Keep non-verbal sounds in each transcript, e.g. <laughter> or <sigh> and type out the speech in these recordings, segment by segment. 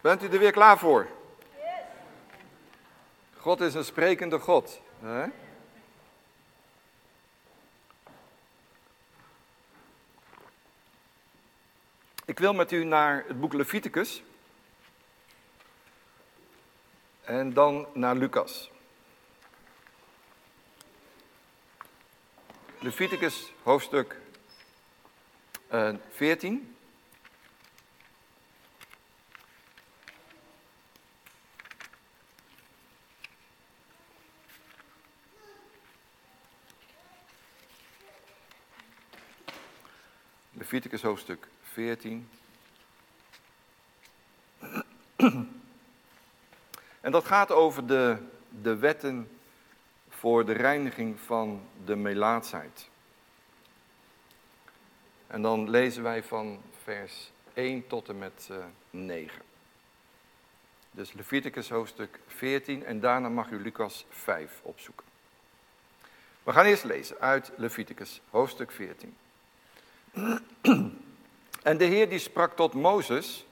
Bent u er weer klaar voor? God is een sprekende God. Hè? Ik wil met u naar het boek Leviticus. En dan naar Lucas. Leviticus hoofdstuk 14. Leviticus hoofdstuk 14. En dat gaat over de, de wetten voor de reiniging van de melaatsheid. En dan lezen wij van vers 1 tot en met uh, eh, 9. Dus Leviticus hoofdstuk 14 en daarna mag u Lucas 5 opzoeken. We gaan eerst lezen uit Leviticus hoofdstuk 14. En de Heer die sprak tot Mozes,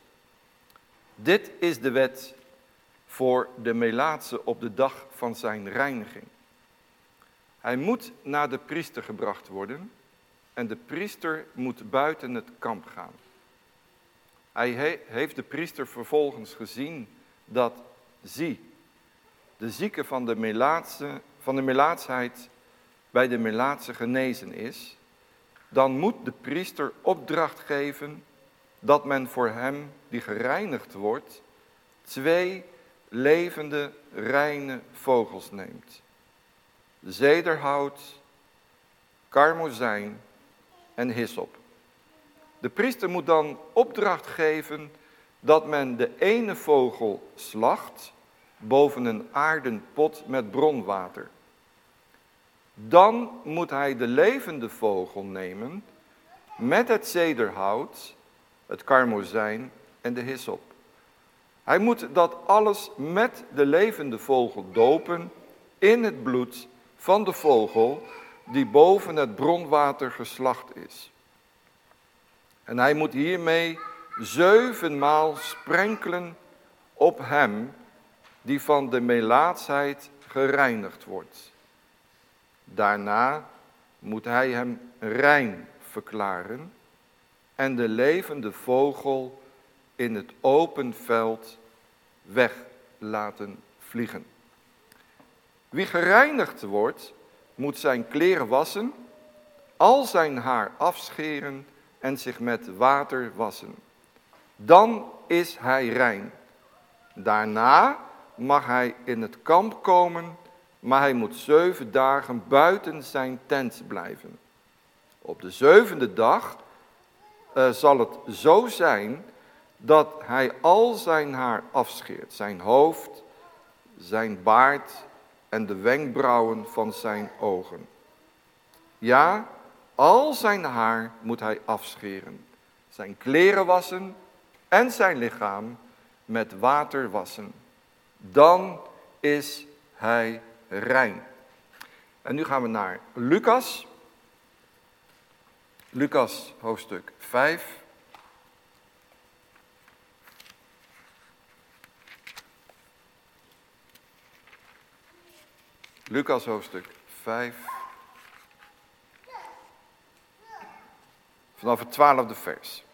dit is de wet voor de melaatse op de dag van zijn reiniging. Hij moet naar de priester gebracht worden en de priester moet buiten het kamp gaan. Hij heeft de priester vervolgens gezien dat, zie, de zieke van de, melaatse, van de melaatsheid bij de melaatse genezen is, dan moet de priester opdracht geven dat men voor hem die gereinigd wordt, twee levende, reine vogels neemt. Zederhout, karmozijn en hyssop. De priester moet dan opdracht geven dat men de ene vogel slacht boven een aarden pot met bronwater. Dan moet hij de levende vogel nemen met het zederhout, het karmozijn en de hyssop. Hij moet dat alles met de levende vogel dopen in het bloed van de vogel die boven het bronwater geslacht is. En hij moet hiermee zevenmaal sprenkelen op hem die van de melaatsheid gereinigd wordt. Daarna moet hij hem rein verklaren en de levende vogel in het open veld weg laten vliegen. Wie gereinigd wordt, moet zijn kleren wassen, al zijn haar afscheren en zich met water wassen. Dan is hij rein. Daarna mag hij in het kamp komen, maar hij moet zeven dagen buiten zijn tent blijven. Op de zevende dag uh, zal het zo zijn dat hij al zijn haar afscheert, zijn hoofd, zijn baard en de wenkbrauwen van zijn ogen. Ja, al zijn haar moet hij afscheren, zijn kleren wassen en zijn lichaam met water wassen. Dan is hij rein. En nu gaan we naar Lucas. Lucas hoofdstuk 5. Lucas hoofdstuk 5. Vanaf het twaalfde vers.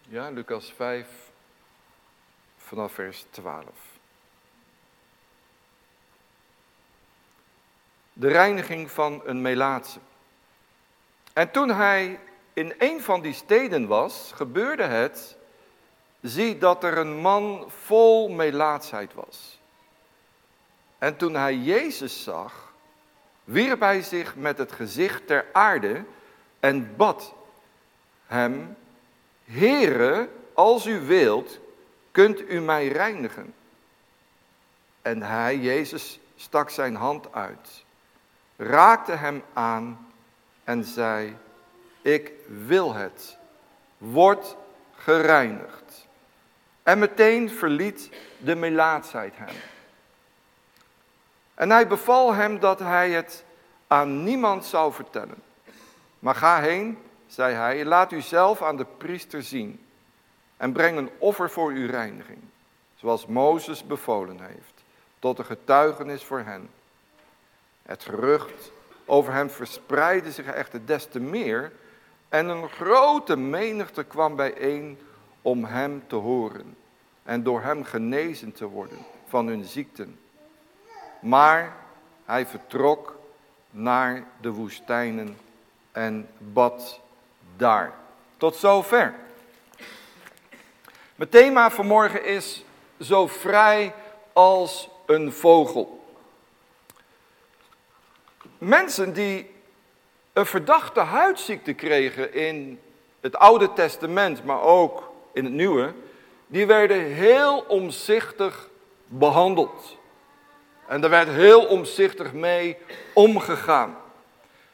Ja, Lucas 5, vanaf vers 12. De reiniging van een melaatse. En toen hij in een van die steden was, gebeurde het zie dat er een man vol melaatsheid was. En toen hij Jezus zag, wierp hij zich met het gezicht ter aarde en bad hem, Heere, als u wilt, kunt u mij reinigen. En hij, Jezus, stak zijn hand uit, raakte hem aan en zei, ik wil het, word gereinigd. En meteen verliet de melaatsheid hem. En hij beval hem dat hij het aan niemand zou vertellen. Maar ga heen, zei hij, laat u zelf aan de priester zien en breng een offer voor uw reiniging, zoals Mozes bevolen heeft, tot een getuigenis voor hen. Het gerucht over hem verspreidde zich echter des te meer en een grote menigte kwam bijeen om hem te horen en door hem genezen te worden van hun ziekten. Maar hij vertrok naar de woestijnen en bad daar. Tot zover. Mijn thema vanmorgen is zo vrij als een vogel. Mensen die een verdachte huidziekte kregen in het Oude Testament, maar ook in het Nieuwe, die werden heel omzichtig behandeld. En er werd heel omzichtig mee omgegaan.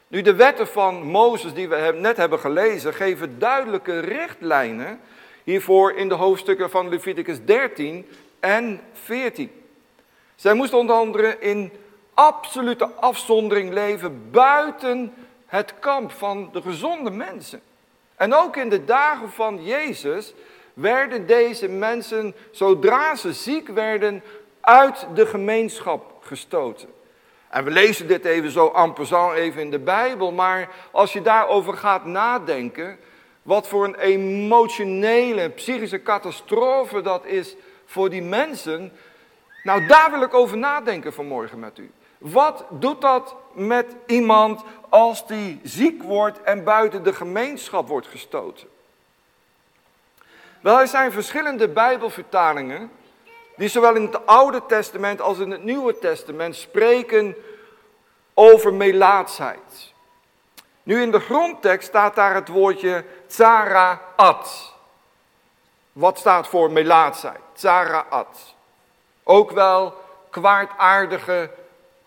Nu, de wetten van Mozes die we net hebben gelezen, geven duidelijke richtlijnen hiervoor in de hoofdstukken van Leviticus 13 en 14. Zij moesten onder andere in absolute afzondering leven buiten het kamp van de gezonde mensen. En ook in de dagen van Jezus werden deze mensen, zodra ze ziek werden, uit de gemeenschap gestoten. En we lezen dit even zo en even in de Bijbel, maar als je daarover gaat nadenken, wat voor een emotionele, psychische catastrofe dat is voor die mensen, nou daar wil ik over nadenken vanmorgen met u. Wat doet dat met iemand als die ziek wordt en buiten de gemeenschap wordt gestoten? Wel, er zijn verschillende Bijbelvertalingen die zowel in het Oude Testament als in het Nieuwe Testament spreken over melaatsheid. Nu in de grondtekst staat daar het woordje tsaraat. Wat staat voor melaatsheid? Tsaraat. Ook wel kwaadaardige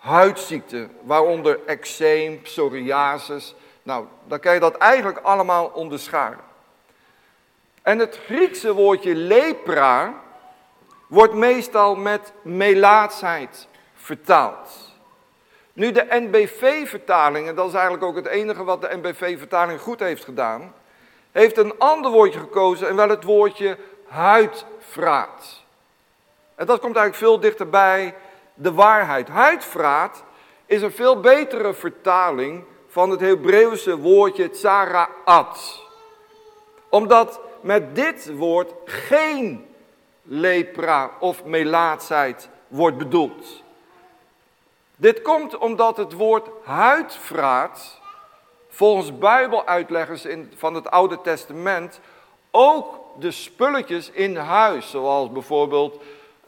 huidziekte, waaronder eczeem, psoriasis. Nou, dan kan je dat eigenlijk allemaal onderscheiden. En het Griekse woordje lepra wordt meestal met melaatsheid vertaald. Nu de NBV-vertaling, en dat is eigenlijk ook het enige wat de NBV-vertaling goed heeft gedaan, heeft een ander woordje gekozen en wel het woordje huidvraat. En dat komt eigenlijk veel dichterbij de waarheid. Huidvraat is een veel betere vertaling van het Hebreeuwse woordje tsaraat. Omdat met dit woord geen lepra of melaatsheid wordt bedoeld. Dit komt omdat het woord huidvraat volgens bijbeluitleggers in, van het Oude Testament ook de spulletjes in huis, zoals bijvoorbeeld,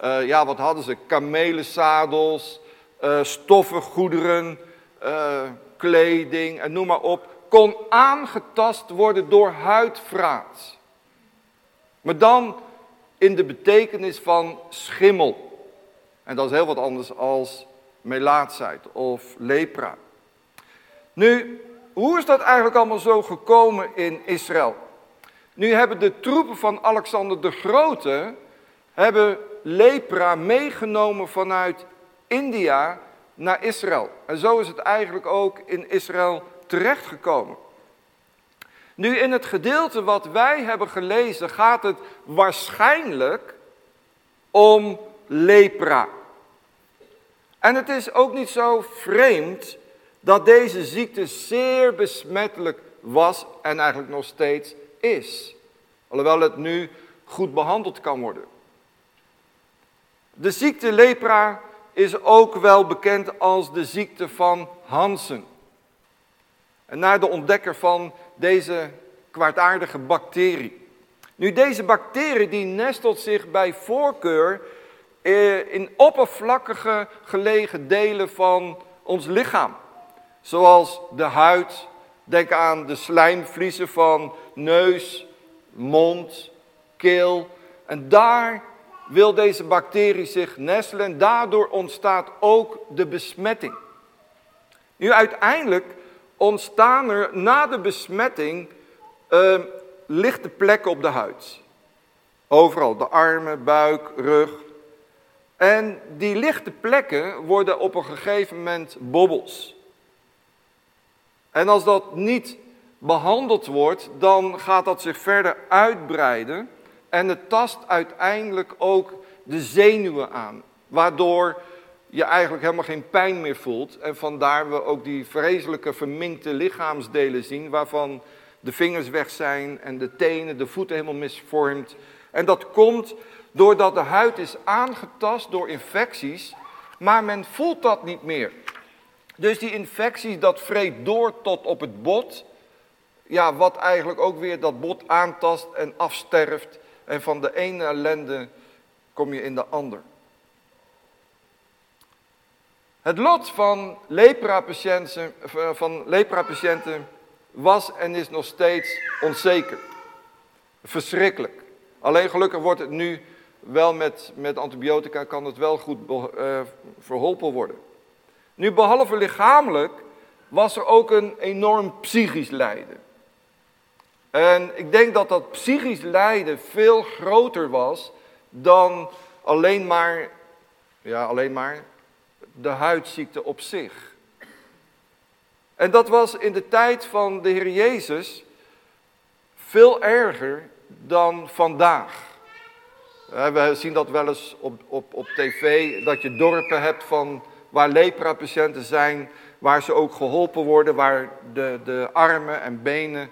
uh, ja wat hadden ze, kamelenzadels, uh, stoffen goederen, uh, kleding en noem maar op, kon aangetast worden door huidvraat. Maar dan in de betekenis van schimmel. En dat is heel wat anders als melaatsheid of lepra. Nu, hoe is dat eigenlijk allemaal zo gekomen in Israël? Nu hebben de troepen van Alexander de Grote hebben lepra meegenomen vanuit India naar Israël. En zo is het eigenlijk ook in Israël terechtgekomen. Nu in het gedeelte wat wij hebben gelezen gaat het waarschijnlijk om lepra. En het is ook niet zo vreemd dat deze ziekte zeer besmettelijk was en eigenlijk nog steeds is. Alhoewel het nu goed behandeld kan worden. De ziekte lepra is ook wel bekend als de ziekte van Hansen. En naar de ontdekker van deze kwaadaardige bacterie. Nu, deze bacterie die nestelt zich bij voorkeur eh, in oppervlakkige gelegen delen van ons lichaam. Zoals de huid, denk aan de slijmvliezen van neus, mond, keel. En daar wil deze bacterie zich nestelen en daardoor ontstaat ook de besmetting. Nu uiteindelijk ontstaan er na de besmetting uh, lichte plekken op de huid. Overal, de armen, buik, rug. En die lichte plekken worden op een gegeven moment bobbels. En als dat niet behandeld wordt, dan gaat dat zich verder uitbreiden en het tast uiteindelijk ook de zenuwen aan, waardoor je eigenlijk helemaal geen pijn meer voelt en vandaar we ook die vreselijke verminkte lichaamsdelen zien, waarvan de vingers weg zijn en de tenen, de voeten helemaal misvormd. En dat komt doordat de huid is aangetast door infecties, maar men voelt dat niet meer. Dus die infecties, dat vreet door tot op het bot. Ja, wat eigenlijk ook weer dat bot aantast en afsterft. En van de ene ellende kom je in de ander. Het lot van lepra-patiënten, van lepra-patiënten was en is nog steeds onzeker. Verschrikkelijk. Alleen gelukkig wordt het nu wel met, met antibiotica, kan het wel goed uh, verholpen worden. Nu, behalve lichamelijk, was er ook een enorm psychisch lijden. En ik denk dat dat psychisch lijden veel groter was dan alleen maar, ja, alleen maar de huidziekte op zich. En dat was in de tijd van de Heer Jezus veel erger dan vandaag. We zien dat wel eens op, op, op tv, dat je dorpen hebt van waar lepra-patiënten zijn, waar ze ook geholpen worden, waar de, de armen en benen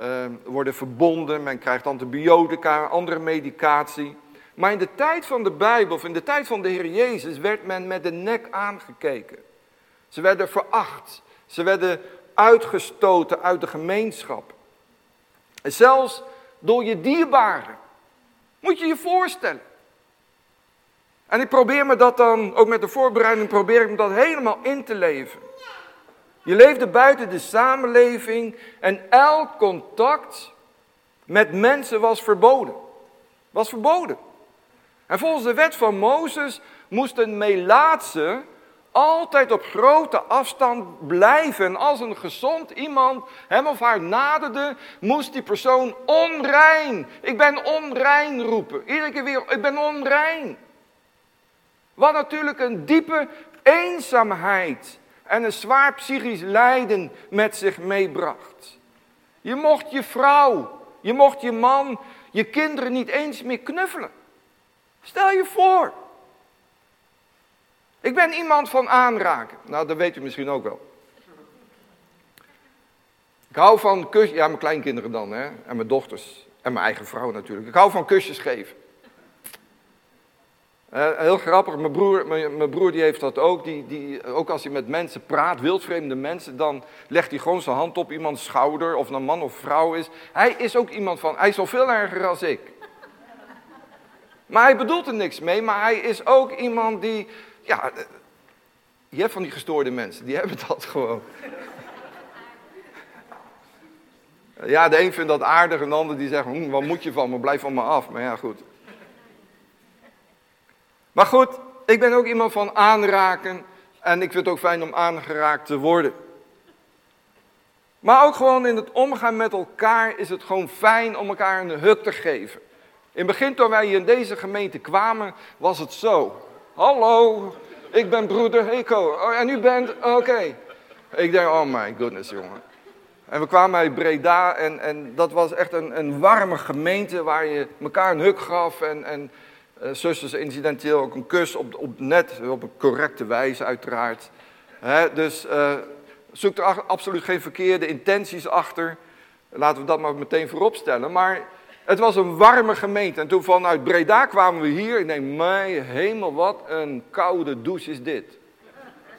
uh, worden verbonden. Men krijgt antibiotica, andere medicatie. Maar in de tijd van de Bijbel, of in de tijd van de Heer Jezus, werd men met de nek aangekeken. Ze werden veracht. Ze werden uitgestoten uit de gemeenschap. En zelfs door je dierbaren. Moet je je voorstellen. En ik probeer me dat dan, ook met de voorbereiding, probeer ik me dat helemaal in te leven. Je leefde buiten de samenleving en elk contact met mensen was verboden. Was verboden. En volgens de wet van Mozes moest een melaatse altijd op grote afstand blijven. als een gezond iemand hem of haar naderde, moest die persoon onrein. Ik ben onrein roepen. Iedere keer weer, ik ben onrein. Wat natuurlijk een diepe eenzaamheid en een zwaar psychisch lijden met zich meebracht. Je mocht je vrouw, je mocht je man, je kinderen niet eens meer knuffelen. Stel je voor. Ik ben iemand van aanraken. Nou, dat weet u misschien ook wel. Ik hou van kusjes, ja, mijn kleinkinderen dan, hè, en mijn dochters. En mijn eigen vrouw natuurlijk. Ik hou van kusjes geven. Uh, heel grappig, mijn broer, mijn, mijn, broer die heeft dat ook. Die, die, ook als hij met mensen praat, wildvreemde mensen, dan legt hij gewoon zijn hand op iemands schouder, of een man of vrouw is. Hij is ook iemand van, hij is al veel erger als ik. Maar hij bedoelt er niks mee, maar hij is ook iemand die, ja, je hebt van die gestoorde mensen, die <laughs> hebben dat gewoon. Ja, de een vindt dat aardig en de ander die zegt, hm, wat moet je van me, blijf van me af. Maar ja, goed. Maar goed, ik ben ook iemand van aanraken en ik vind het ook fijn om aangeraakt te worden. Maar ook gewoon in het omgaan met elkaar is het gewoon fijn om elkaar een huk te geven. In het begin toen wij hier in deze gemeente kwamen, was het zo. Hallo, ik ben broeder Heko. Oh, en u bent, oké. Ik denk, oh my goodness jongen. En we kwamen uit Breda en, en dat was echt een, een warme gemeente waar je elkaar een huk gaf. En, en zusters incidenteel ook een kus op, op net, op een correcte wijze uiteraard. dus uh, zoek er absoluut geen verkeerde intenties achter. Laten we dat maar meteen voorop stellen. Maar het was een warme gemeente. En toen vanuit Breda kwamen we hier. Ik denk, mijn hemel, wat een koude douche is dit.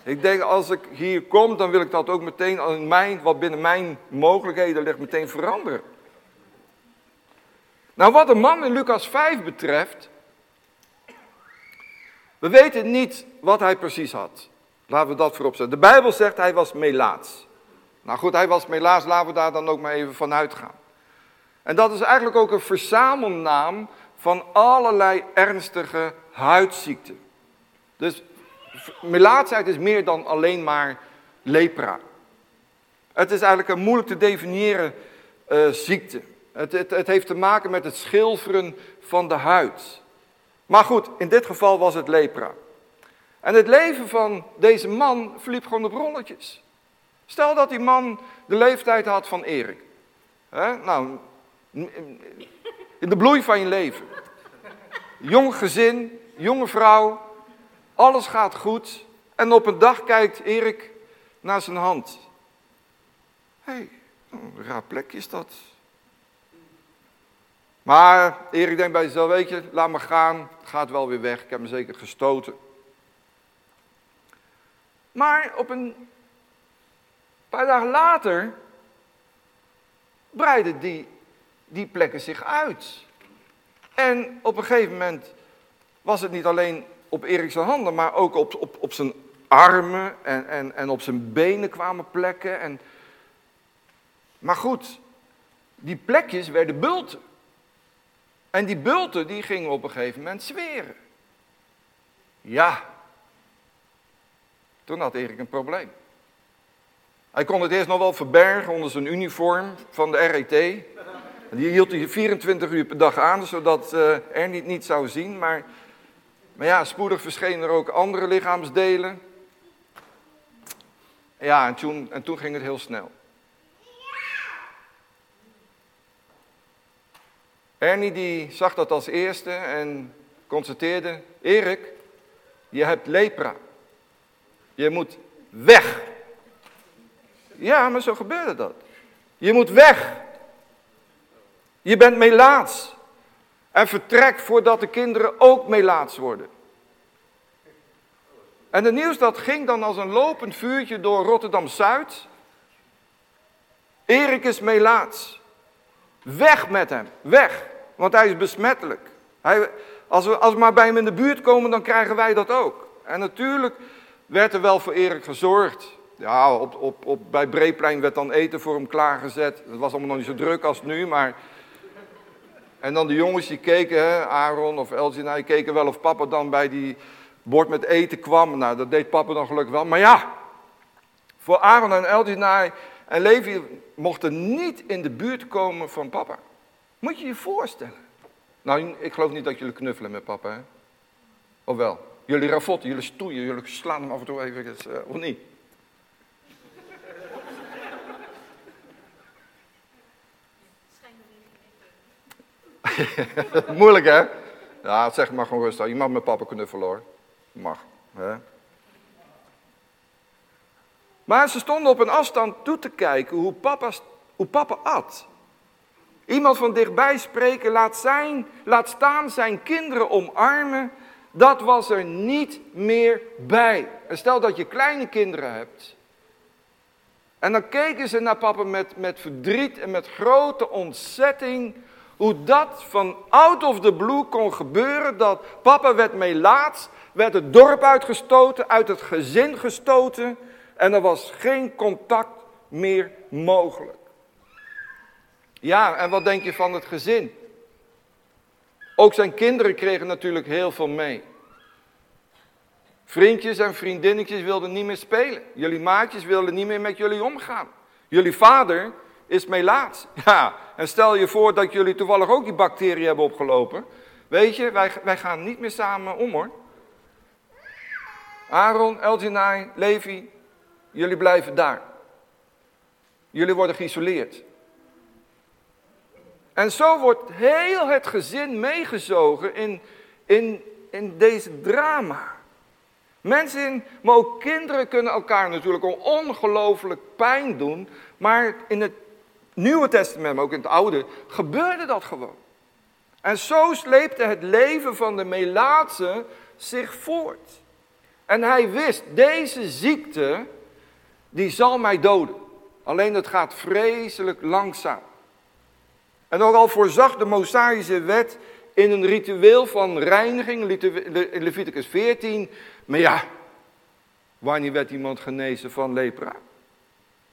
Ik denk, als ik hier kom, dan wil ik dat ook meteen, in mijn, wat binnen mijn mogelijkheden ligt, meteen veranderen. Nou, wat de man in Lucas 5 betreft, we weten niet wat hij precies had. Laten we dat voorop zetten. De Bijbel zegt hij was melaats. Nou goed, hij was melaats, laten we daar dan ook maar even van uitgaan. En dat is eigenlijk ook een verzamelnaam van allerlei ernstige huidziekten. Dus melaatsheid is meer dan alleen maar lepra. Het is eigenlijk een moeilijk te definiëren uh, ziekte. Het, het, het heeft te maken met het schilferen van de huid. Maar goed, in dit geval was het lepra. En het leven van deze man verliep gewoon op rolletjes. Stel dat die man de leeftijd had van Erik. Hè? Nou, in de bloei van je leven. Jong gezin, jonge vrouw, alles gaat goed. En op een dag kijkt Erik naar zijn hand. Hé, hey, een raar plekje is dat. Maar Erik denkt bij zichzelf, weet je, laat me gaan, het gaat wel weer weg, ik heb me zeker gestoten. Maar op een paar dagen later breiden die, die plekken zich uit. En op een gegeven moment was het niet alleen op Erik's handen, maar ook op, op, op zijn armen en, en, en op zijn benen kwamen plekken. En... Maar goed, die plekjes werden bulten. En die bulten die gingen op een gegeven moment zweren. Ja, toen had Erik een probleem. Hij kon het eerst nog wel verbergen onder zijn uniform van de RET. Die hield hij 24 uur per dag aan, zodat uh, er niet, niet zou zien. Maar, maar ja, spoedig verschenen er ook andere lichaamsdelen. Ja, en toen, en toen ging het heel snel. Ernie die zag dat als eerste en constateerde, Erik, je hebt lepra. Je moet weg. Ja, maar zo gebeurde dat. Je moet weg. Je bent melaats. En vertrek voordat de kinderen ook melaats worden. En het nieuws dat ging dan als een lopend vuurtje door Rotterdam-Zuid. Erik is melaats. Weg met hem, weg. Want hij is besmettelijk. Hij, als, we, als we maar bij hem in de buurt komen, dan krijgen wij dat ook. En natuurlijk werd er wel voor Erik gezorgd. Ja, op, op, op, bij Breeplein werd dan eten voor hem klaargezet. Het was allemaal nog niet zo druk als nu, maar... En dan de jongens die keken, hè, Aaron of Elgina, die keken wel of papa dan bij die bord met eten kwam. Nou, dat deed papa dan gelukkig wel. Maar ja, voor Aaron en Elgina en Levi mochten niet in de buurt komen van papa. Moet je je voorstellen. Nou, ik geloof niet dat jullie knuffelen met papa, hè? Of wel? Jullie ravotten, jullie stoeien, jullie slaan hem af en toe even, uh, of niet? <laughs> Moeilijk hè? Ja, zeg maar gewoon rustig. Je mag met papa knuffelen hoor. Mag. Hè? Maar ze stonden op een afstand toe te kijken hoe papa, hoe papa at. Iemand van dichtbij spreken, laat, zijn, laat staan zijn kinderen omarmen. Dat was er niet meer bij. En stel dat je kleine kinderen hebt. En dan keken ze naar papa met, met verdriet en met grote ontzetting. Hoe dat van out of the blue kon gebeuren. Dat papa werd melaats, werd het dorp uitgestoten, uit het gezin gestoten. En er was geen contact meer mogelijk. Ja, en wat denk je van het gezin? Ook zijn kinderen kregen natuurlijk heel veel mee. Vriendjes en vriendinnetjes wilden niet meer spelen. Jullie maatjes wilden niet meer met jullie omgaan. Jullie vader is melaats. <laughs> Ja, en stel je voor dat jullie toevallig ook die bacterie hebben opgelopen. Weet je, wij, wij gaan niet meer samen om hoor. Aaron, Elginai, Levi, jullie blijven daar. Jullie worden geïsoleerd. En zo wordt heel het gezin meegezogen in, in, in deze drama. Mensen, maar ook kinderen kunnen elkaar natuurlijk ongelooflijk pijn doen. Maar in het Nieuwe Testament, maar ook in het Oude, gebeurde dat gewoon. En zo sleepte het leven van de Melaatse zich voort. En hij wist, deze ziekte, die zal mij doden. Alleen het gaat vreselijk langzaam. En al voorzag de Mosaïsche wet in een ritueel van reiniging, in Leviticus 14. Maar ja, wanneer werd iemand genezen van lepra?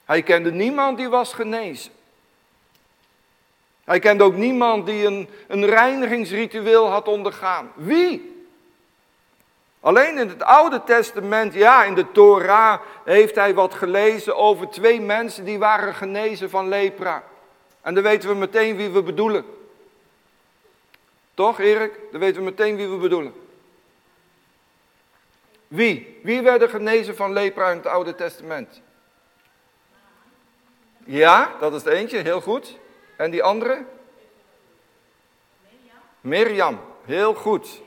Hij kende niemand die was genezen. Hij kende ook niemand die een, een reinigingsritueel had ondergaan. Wie? Alleen in het Oude Testament, ja, in de Torah heeft hij wat gelezen over twee mensen die waren genezen van lepra. En dan weten we meteen wie we bedoelen. Toch, Erik? Dan weten we meteen wie we bedoelen. Wie? Wie werden genezen van lepra in het Oude Testament? Ja, dat is het eentje, heel goed. En die andere? Mirjam, heel goed.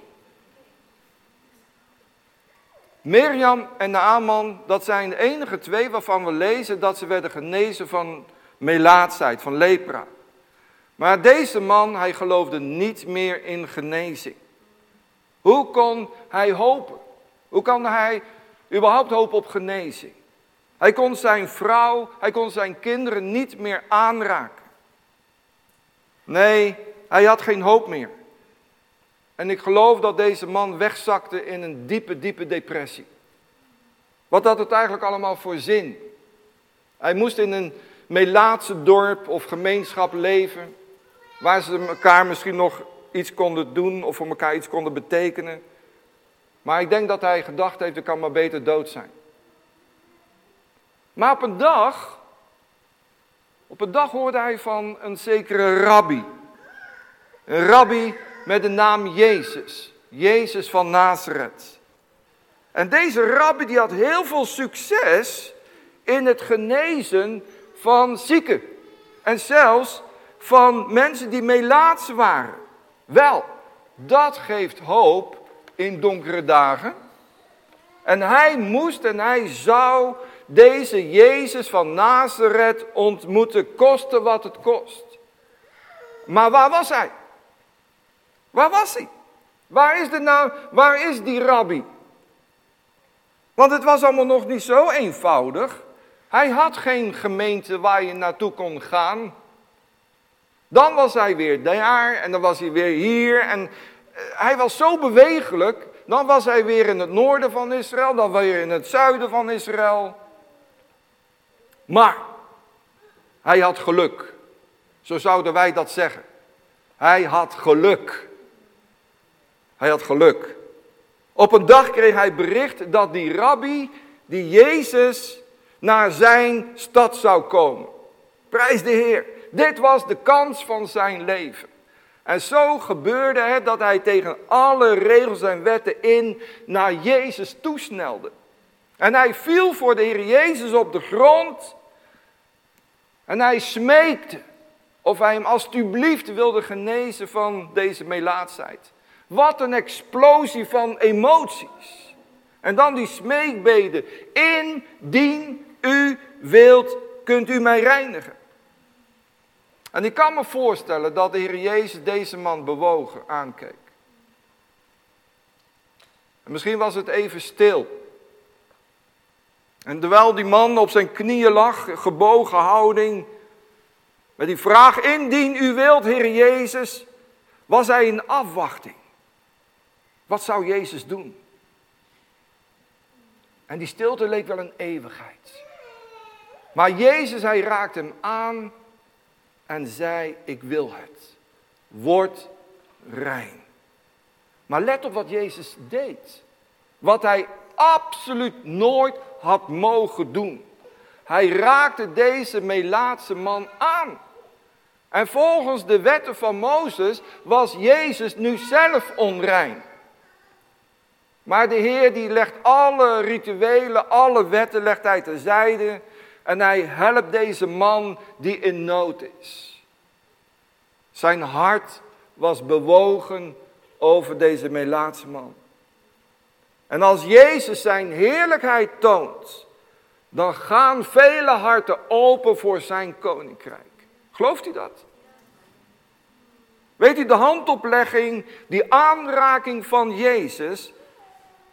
Mirjam en Naaman, dat zijn de enige twee waarvan we lezen dat ze werden genezen van melaatsheid, van lepra. Maar deze man, hij geloofde niet meer in genezing. Hoe kon hij hopen? Hoe kan hij überhaupt hopen op genezing? Hij kon zijn vrouw, hij kon zijn kinderen niet meer aanraken. Nee, hij had geen hoop meer. En ik geloof dat deze man wegzakte in een diepe, diepe depressie. Wat had het eigenlijk allemaal voor zin? Hij moest in een Melaatse dorp of gemeenschap leven, waar ze elkaar misschien nog iets konden doen of voor elkaar iets konden betekenen. Maar ik denk dat hij gedacht heeft, ik kan maar beter dood zijn. Maar op een dag, op een dag hoorde hij van een zekere rabbi. Een rabbi met de naam Jezus. Jezus van Nazareth. En deze rabbi die had heel veel succes in het genezen van zieken. En zelfs van mensen die melaats waren. Wel, dat geeft hoop in donkere dagen. En hij moest en hij zou deze Jezus van Nazareth ontmoeten, koste wat het kost. Maar waar was hij? Waar was hij? Waar is, de nou, waar is die rabbi? Want het was allemaal nog niet zo eenvoudig. Hij had geen gemeente waar je naartoe kon gaan. Dan was hij weer daar en dan was hij weer hier. En eh, hij was zo bewegelijk. Dan was hij weer in het noorden van Israël, dan weer in het zuiden van Israël. Maar hij had geluk. Zo zouden wij dat zeggen. Hij had geluk. Hij had geluk. Op een dag kreeg hij bericht dat die rabbi, die Jezus, naar zijn stad zou komen. Prijs de Heer. Dit was de kans van zijn leven. En zo gebeurde het dat hij tegen alle regels en wetten in naar Jezus toesnelde. En hij viel voor de Heer Jezus op de grond. En hij smeekte of hij hem alstublieft wilde genezen van deze melaatsheid. Wat een explosie van emoties. En dan die smeekbeden. Indien u wilt, kunt u mij reinigen. En ik kan me voorstellen dat de Heer Jezus deze man bewogen aankeek. En misschien was het even stil. En terwijl die man op zijn knieën lag, gebogen houding, met die vraag, indien u wilt, Heer Jezus, was hij in afwachting. Wat zou Jezus doen? En die stilte leek wel een eeuwigheid. Maar Jezus, hij raakte hem aan en zei, ik wil het. Word rein. Maar let op wat Jezus deed. Wat hij absoluut nooit had mogen doen. Hij raakte deze Melaatse man aan. En volgens de wetten van Mozes was Jezus nu zelf onrein. Maar de Heer die legt alle rituelen, alle wetten legt hij terzijde. En hij helpt deze man die in nood is. Zijn hart was bewogen over deze Melaatse man. En als Jezus zijn heerlijkheid toont, dan gaan vele harten open voor zijn koninkrijk. Gelooft u dat? Weet u, de handoplegging, die aanraking van Jezus,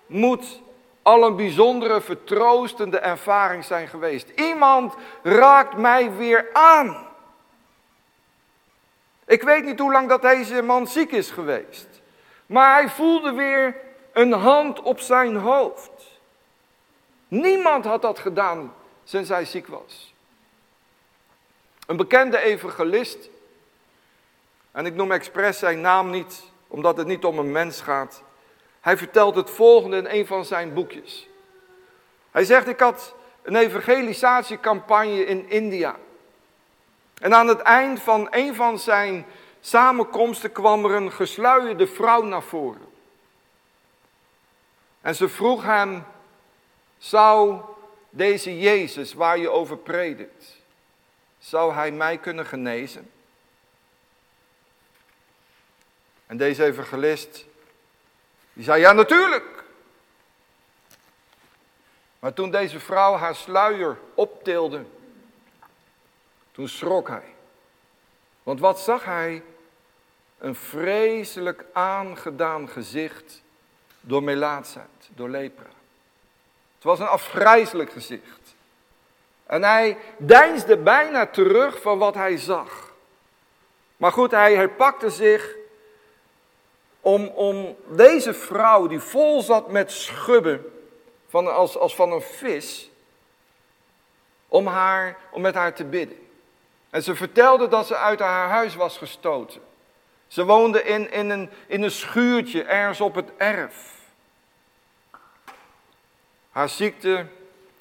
moet al een bijzondere vertroostende ervaring zijn geweest. Iemand raakt mij weer aan. Ik weet niet hoe lang dat deze man ziek is geweest. Maar hij voelde weer een hand op zijn hoofd. Niemand had dat gedaan sinds hij ziek was. Een bekende evangelist, en ik noem expres zijn naam niet, omdat het niet om een mens gaat. Hij vertelt het volgende in een van zijn boekjes. Hij zegt, ik had een evangelisatiecampagne in India. En aan het eind van een van zijn samenkomsten kwam er een gesluierde vrouw naar voren. En ze vroeg hem, zou deze Jezus waar je over predikt, zou hij mij kunnen genezen? En deze evangelist, die zei, ja natuurlijk. Maar toen deze vrouw haar sluier optilde, toen schrok hij. Want wat zag hij? Een vreselijk aangedaan gezicht door melaatsheid, door lepra. Het was een afgrijzelijk gezicht. En hij deinsde bijna terug van wat hij zag. Maar goed, hij herpakte zich om, om deze vrouw die vol zat met schubben, van, als, als van een vis, om, haar, om met haar te bidden. En ze vertelde dat ze uit haar huis was gestoten. Ze woonde in, in, een, in een schuurtje ergens op het erf. Haar ziekte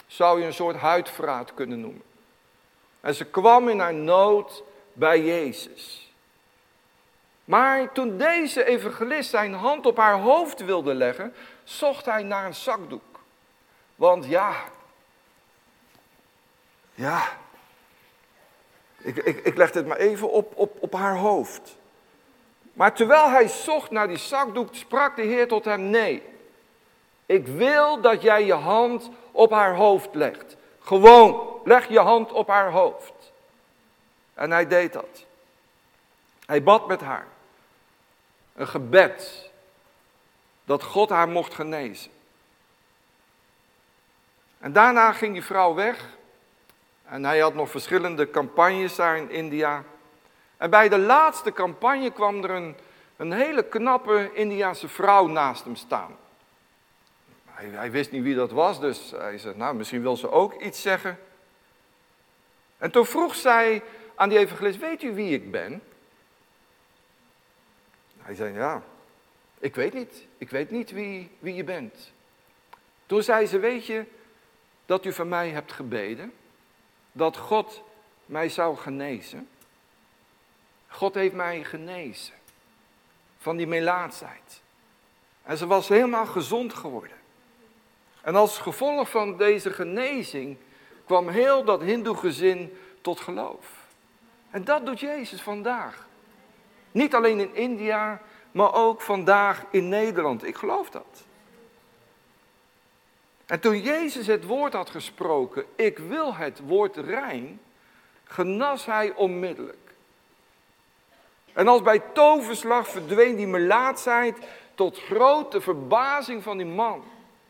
zou je een soort huidvraat kunnen noemen. En ze kwam in haar nood bij Jezus. Maar toen deze evangelist zijn hand op haar hoofd wilde leggen, zocht hij naar een zakdoek. Want ja, ja, ik, ik, ik leg het maar even op, op, op haar hoofd. Maar terwijl hij zocht naar die zakdoek, sprak de Heer tot hem: Nee, ik wil dat jij je hand op haar hoofd legt. Gewoon, leg je hand op haar hoofd. En hij deed dat. Hij bad met haar. Een gebed dat God haar mocht genezen. En daarna ging die vrouw weg. En hij had nog verschillende campagnes daar in India. En bij de laatste campagne kwam er een, een hele knappe Indiaanse vrouw naast hem staan. Hij, hij wist niet wie dat was, dus hij zei, nou misschien wil ze ook iets zeggen. En toen vroeg zij aan die evangelist, weet u wie ik ben? Hij zei, ja, ik weet niet. Ik weet niet wie, wie je bent. Toen zei ze, weet je dat u van mij hebt gebeden? Dat God mij zou genezen? God heeft mij genezen van die melaatsheid. En ze was helemaal gezond geworden. En als gevolg van deze genezing kwam heel dat hindoe-gezin tot geloof. En dat doet Jezus vandaag. Niet alleen in India, maar ook vandaag in Nederland. Ik geloof dat. En toen Jezus het woord had gesproken, ik wil het woord rein, genas hij onmiddellijk. En als bij toverslag verdween die melaatsheid tot grote verbazing van die man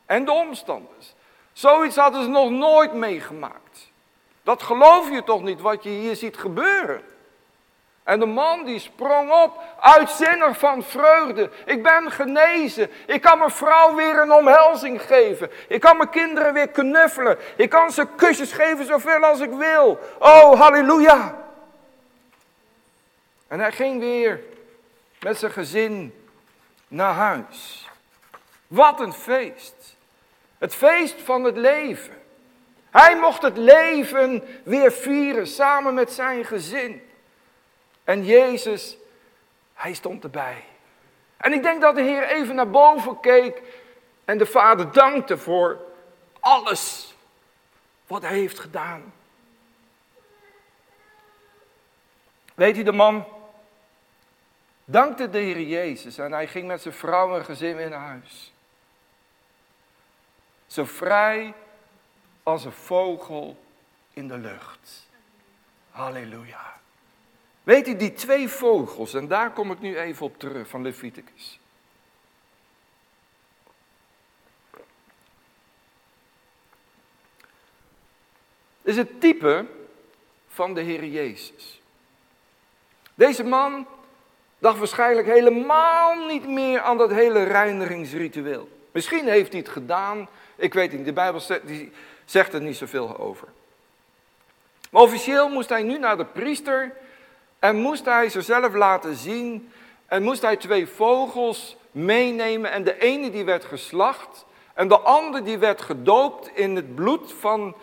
en de omstanders. Zoiets hadden ze nog nooit meegemaakt. Dat geloof je toch niet wat je hier ziet gebeuren? En de man die sprong op, uitzinnig van vreugde. Ik ben genezen. Ik kan mijn vrouw weer een omhelzing geven. Ik kan mijn kinderen weer knuffelen. Ik kan ze kusjes geven zoveel als ik wil. Oh, halleluja. En hij ging weer met zijn gezin naar huis. Wat een feest. Het feest van het leven. Hij mocht het leven weer vieren samen met zijn gezin. En Jezus, hij stond erbij. En ik denk dat de Heer even naar boven keek en de Vader dankte voor alles wat hij heeft gedaan. Weet u, de man dankte de Heer Jezus en hij ging met zijn vrouw en gezin weer naar huis. Zo vrij als een vogel in de lucht. Halleluja. Weet u, die twee vogels, en daar kom ik nu even op terug van Leviticus. is het type van de Heer Jezus. Deze man dacht waarschijnlijk helemaal niet meer aan dat hele reinigingsritueel. Misschien heeft hij het gedaan, ik weet niet, de Bijbel zegt, zegt er niet zoveel over. Maar officieel moest hij nu naar de priester en moest hij zichzelf laten zien en moest hij twee vogels meenemen en de ene die werd geslacht en de andere die werd gedoopt in het bloed van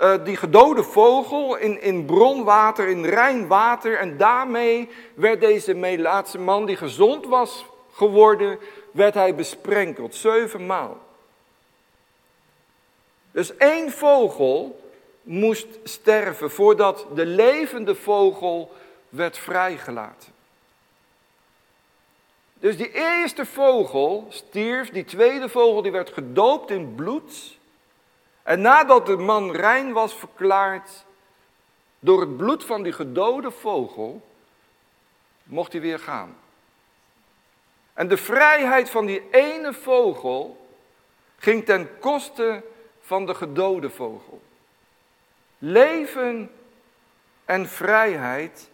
uh, die gedode vogel in, in bronwater, in rein water. En daarmee werd deze Melaatse man, die gezond was geworden, werd hij besprenkeld. Zevenmaal. Dus één vogel moest sterven voordat de levende vogel werd vrijgelaten. Dus die eerste vogel stierf, die tweede vogel die werd gedoopt in bloed. En nadat de man rein was verklaard door het bloed van die gedode vogel, mocht hij weer gaan. En de vrijheid van die ene vogel ging ten koste van de gedode vogel. Leven en vrijheid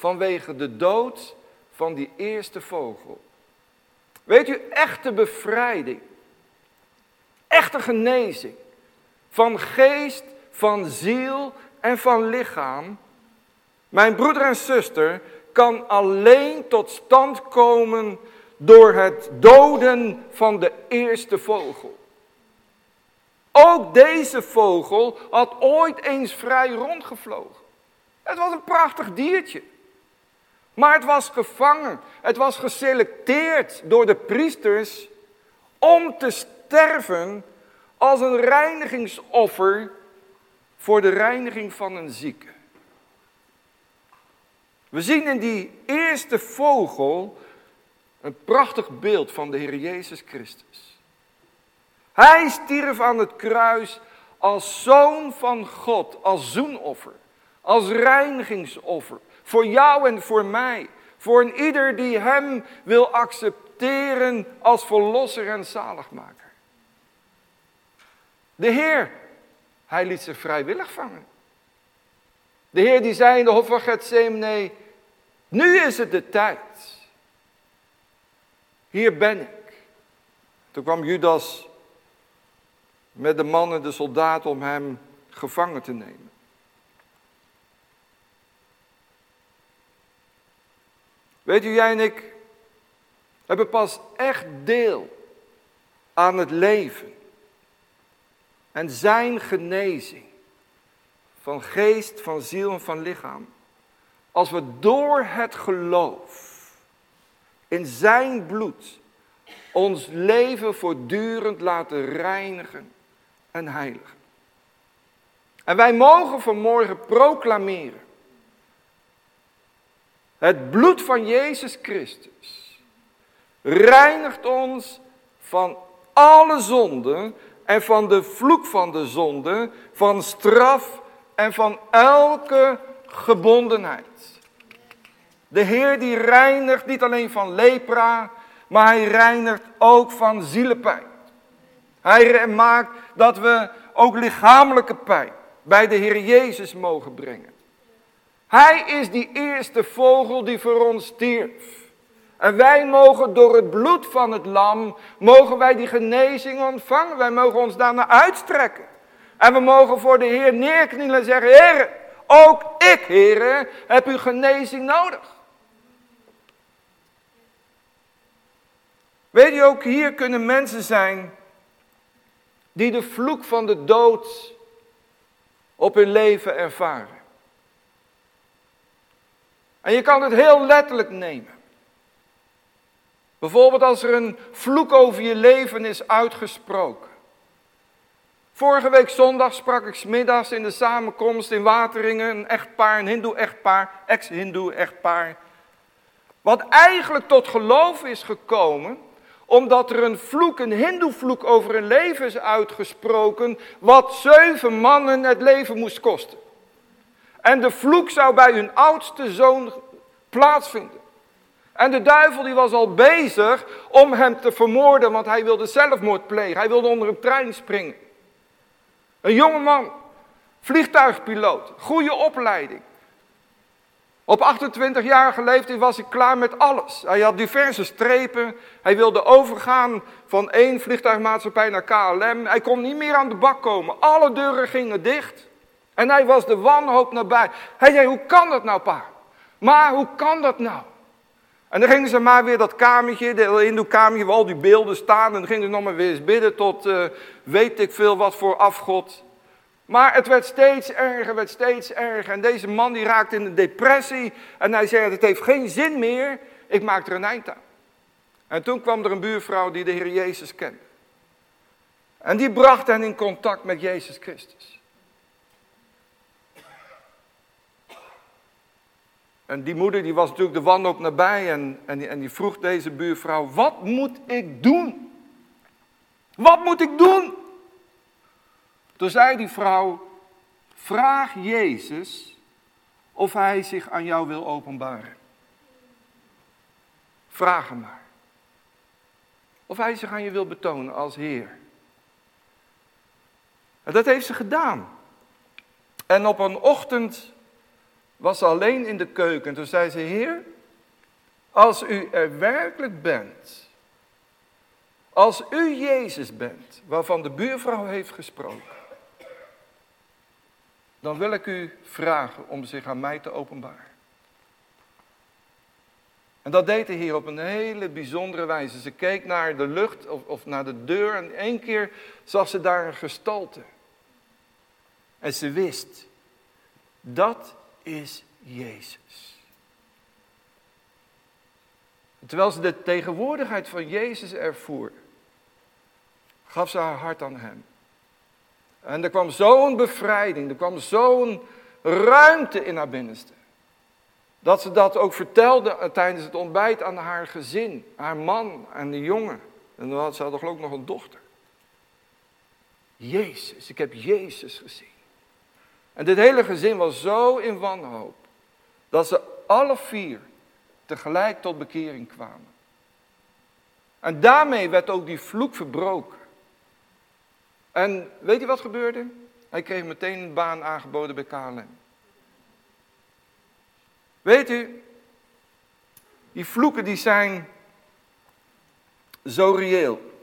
vanwege de dood van die eerste vogel. Weet u, echte bevrijding, echte genezing van geest, van ziel en van lichaam. Mijn broeder en zuster kan alleen tot stand komen door het doden van de eerste vogel. Ook deze vogel had ooit eens vrij rondgevlogen. Het was een prachtig diertje. Maar het was gevangen. Het was geselecteerd door de priesters om te sterven als een reinigingsoffer voor de reiniging van een zieke. We zien in die eerste vogel een prachtig beeld van de Heer Jezus Christus. Hij stierf aan het kruis als zoon van God, als zoenoffer, als reinigingsoffer. Voor jou en voor mij. Voor een ieder die hem wil accepteren als verlosser en zaligmaker. De Heer, hij liet zich vrijwillig vangen. De Heer die zei in de hof van Gethsemane, nu is het de tijd. Hier ben ik. Toen kwam Judas met de mannen, de soldaten, om hem gevangen te nemen. Weet u, jij en ik hebben pas echt deel aan het leven en zijn genezing van geest, van ziel en van lichaam. Als we door het geloof in zijn bloed ons leven voortdurend laten reinigen en heiligen. En wij mogen vanmorgen proclameren. Het bloed van Jezus Christus reinigt ons van alle zonden en van de vloek van de zonde, van straf en van elke gebondenheid. De Heer die reinigt niet alleen van lepra, maar hij reinigt ook van zielepijn. Hij maakt dat we ook lichamelijke pijn bij de Heer Jezus mogen brengen. Hij is die eerste vogel die voor ons stierf. En wij mogen door het bloed van het lam, mogen wij die genezing ontvangen. Wij mogen ons daarna uitstrekken. En we mogen voor de Heer neerknielen en zeggen, Heer, ook ik, Heer, heb uw genezing nodig. Weet je ook, hier kunnen mensen zijn die de vloek van de dood op hun leven ervaren. En je kan het heel letterlijk nemen. Bijvoorbeeld als er een vloek over je leven is uitgesproken. Vorige week zondag sprak ik smiddags in de samenkomst in Wateringen een echtpaar, een hindoe-echtpaar, ex-hindoe-echtpaar. Wat eigenlijk tot geloof is gekomen, omdat er een vloek, een hindoe-vloek over hun leven is uitgesproken, wat zeven mannen het leven moest kosten. En de vloek zou bij hun oudste zoon plaatsvinden. En de duivel die was al bezig om hem te vermoorden, want hij wilde zelfmoord plegen. Hij wilde onder een trein springen. Een jonge man, vliegtuigpiloot, goede opleiding. Op 28-jarige leeftijd was hij klaar met alles. Hij had diverse strepen. Hij wilde overgaan van één vliegtuigmaatschappij naar KLM. Hij kon niet meer aan de bak komen. Alle deuren gingen dicht. En hij was de wanhoop nabij. Hij zei, hoe kan dat nou pa? Maar hoe kan dat nou? En dan gingen ze maar weer dat kamertje, de hindoe-kamertje waar al die beelden staan. En dan gingen ze nog maar weer eens bidden tot uh, weet ik veel wat voor afgod. Maar het werd steeds erger, werd steeds erger. En deze man die raakte in een depressie. En hij zei, het heeft geen zin meer, ik maak er een eind aan. En toen kwam er een buurvrouw die de Heer Jezus kende. En die bracht hen in contact met Jezus Christus. En die moeder die was natuurlijk de wanhoop nabij en, en, die, en die vroeg deze buurvrouw, wat moet ik doen? Wat moet ik doen? Toen zei die vrouw, vraag Jezus of hij zich aan jou wil openbaren. Vraag hem maar. Of hij zich aan je wil betonen als Heer. En dat heeft ze gedaan. En op een ochtend was alleen in de keuken. Toen zei ze, Heer, als u er werkelijk bent, als u Jezus bent, waarvan de buurvrouw heeft gesproken, dan wil ik u vragen om zich aan mij te openbaren. En dat deed de Heer op een hele bijzondere wijze. Ze keek naar de lucht of, of naar de deur en één keer zag ze daar een gestalte. En ze wist, dat is Jezus. Terwijl ze de tegenwoordigheid van Jezus ervoer, gaf ze haar hart aan Hem. En er kwam zo'n bevrijding, er kwam zo'n ruimte in haar binnenste. Dat ze dat ook vertelde tijdens het ontbijt aan haar gezin, haar man en de jongen. En dan had ze had ook nog een dochter. Jezus, ik heb Jezus gezien. En dit hele gezin was zo in wanhoop dat ze alle vier tegelijk tot bekering kwamen. En daarmee werd ook die vloek verbroken. En weet je wat gebeurde? Hij kreeg meteen een baan aangeboden bij KLM. Weet u, die vloeken die zijn zo reëel.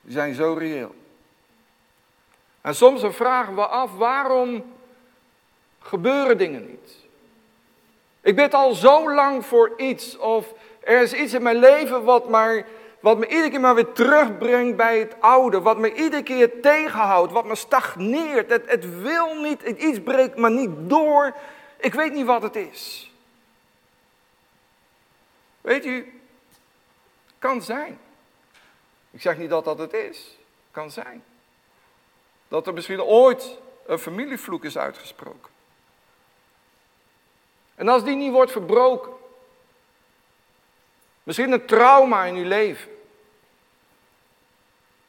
Die zijn zo reëel. En soms vragen we af, waarom gebeuren dingen niet? Ik bid al zo lang voor iets, of er is iets in mijn leven wat, maar, wat me iedere keer maar weer terugbrengt bij het oude, wat me iedere keer tegenhoudt, wat me stagneert. Het, het wil niet, iets breekt maar niet door. Ik weet niet wat het is. Weet u, kan zijn. Ik zeg niet dat dat het is. Kan zijn. Dat er misschien ooit een familievloek is uitgesproken. En als die niet wordt verbroken, misschien een trauma in uw leven.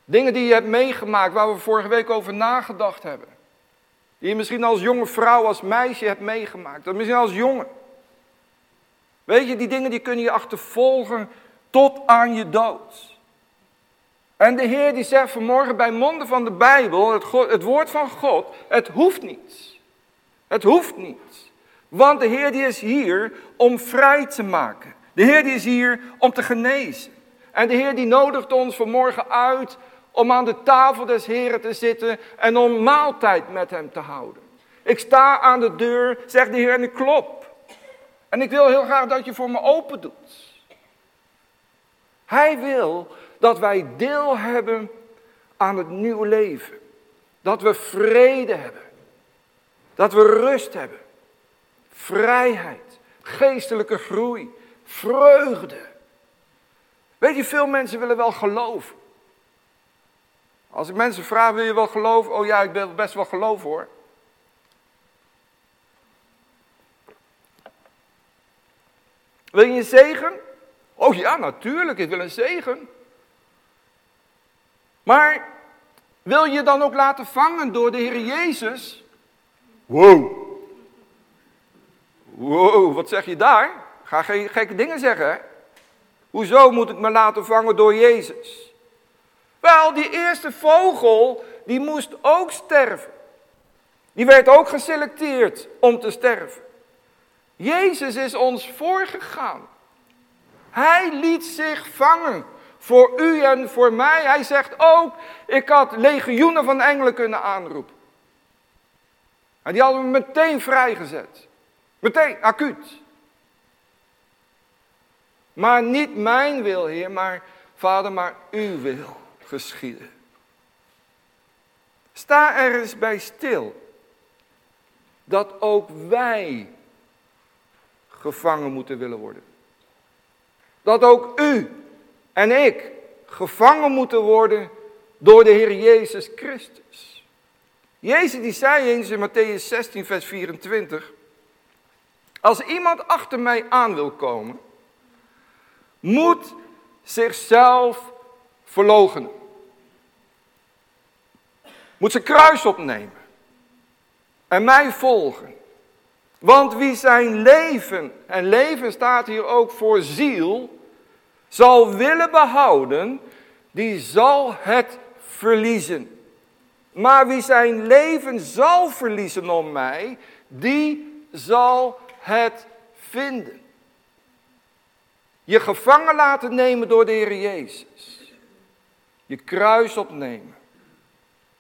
Dingen die je hebt meegemaakt, waar we vorige week over nagedacht hebben. Die je misschien als jonge vrouw, als meisje hebt meegemaakt. Of misschien als jongen. Weet je, die dingen die kunnen je achtervolgen tot aan je dood. En de Heer die zegt vanmorgen bij monden van de Bijbel, het, het woord van God, het hoeft niet. Het hoeft niet. Want de Heer die is hier om vrij te maken. De Heer die is hier om te genezen. En de Heer die nodigt ons vanmorgen uit om aan de tafel des Heren te zitten en om maaltijd met Hem te houden. Ik sta aan de deur, zegt de Heer, en ik klop. En ik wil heel graag dat je voor me open doet. Hij wil dat wij deel hebben aan het nieuwe leven. Dat we vrede hebben. Dat we rust hebben. Vrijheid. Geestelijke groei. Vreugde. Weet je, veel mensen willen wel geloven. Als ik mensen vraag, wil je wel geloven? Oh ja, ik wil best wel geloven hoor. Wil je een zegen? Oh ja, natuurlijk, ik wil een zegen. Maar wil je dan ook laten vangen door de Heer Jezus? Wow. Wow, wat zeg je daar? Ga geen gekke dingen zeggen. Hè? Hoezo moet ik me laten vangen door Jezus? Wel, die eerste vogel, die moest ook sterven. Die werd ook geselecteerd om te sterven. Jezus is ons voorgegaan. Hij liet zich vangen voor u en voor mij. Hij zegt ook, ik had legioenen van engelen kunnen aanroepen. En die hadden we meteen vrijgezet. Meteen, acuut. Maar niet mijn wil, Heer, maar Vader, maar uw wil geschieden. Sta er eens bij stil dat ook wij gevangen moeten willen worden. Dat ook u en ik gevangen moeten worden door de Heer Jezus Christus. Jezus die zei eens in Matthäus 16, vers 24. Als iemand achter mij aan wil komen, moet zichzelf verloochenen. Moet zijn kruis opnemen. En mij volgen. Want wie zijn leven, en leven staat hier ook voor ziel, zal willen behouden, die zal het verliezen. Maar wie zijn leven zal verliezen om mij, die zal het vinden. Je gevangen laten nemen door de Heer Jezus. Je kruis opnemen.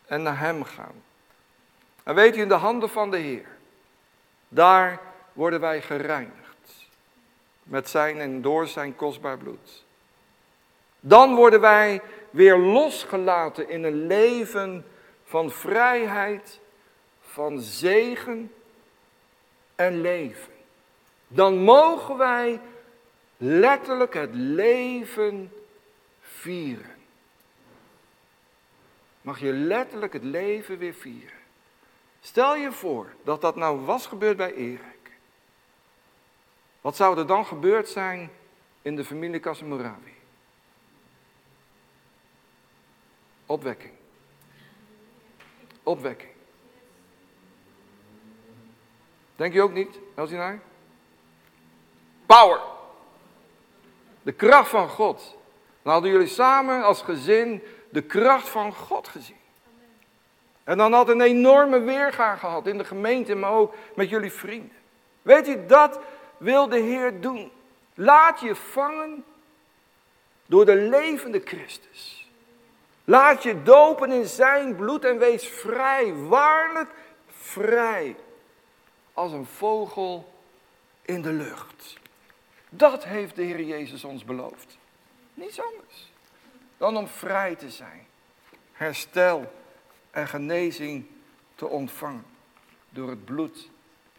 En naar Hem gaan. En weet u, in de handen van de Heer. Daar worden wij gereinigd. Met zijn en door zijn kostbaar bloed. Dan worden wij weer losgelaten in een leven van vrijheid, van zegen en leven. Dan mogen wij letterlijk het leven vieren. Mag je letterlijk het leven weer vieren. Stel je voor dat dat nou was gebeurd bij Erik. Wat zou er dan gebeurd zijn in de familie Casimirawi? Opwekking. Opwekking. Denk je ook niet, Elsinaar? Power. De kracht van God. Dan hadden jullie samen als gezin de kracht van God gezien. En dan had een enorme weerga gehad in de gemeente, maar ook met jullie vrienden. Weet je, dat wil de Heer doen. Laat je vangen door de levende Christus. Laat je dopen in zijn bloed en wees vrij, waarlijk vrij, als een vogel in de lucht. Dat heeft de Heer Jezus ons beloofd. Niets anders dan om vrij te zijn. Herstel en genezing te ontvangen door het bloed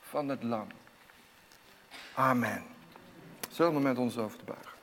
van het lam. Amen. Zullen we met ons over te buigen?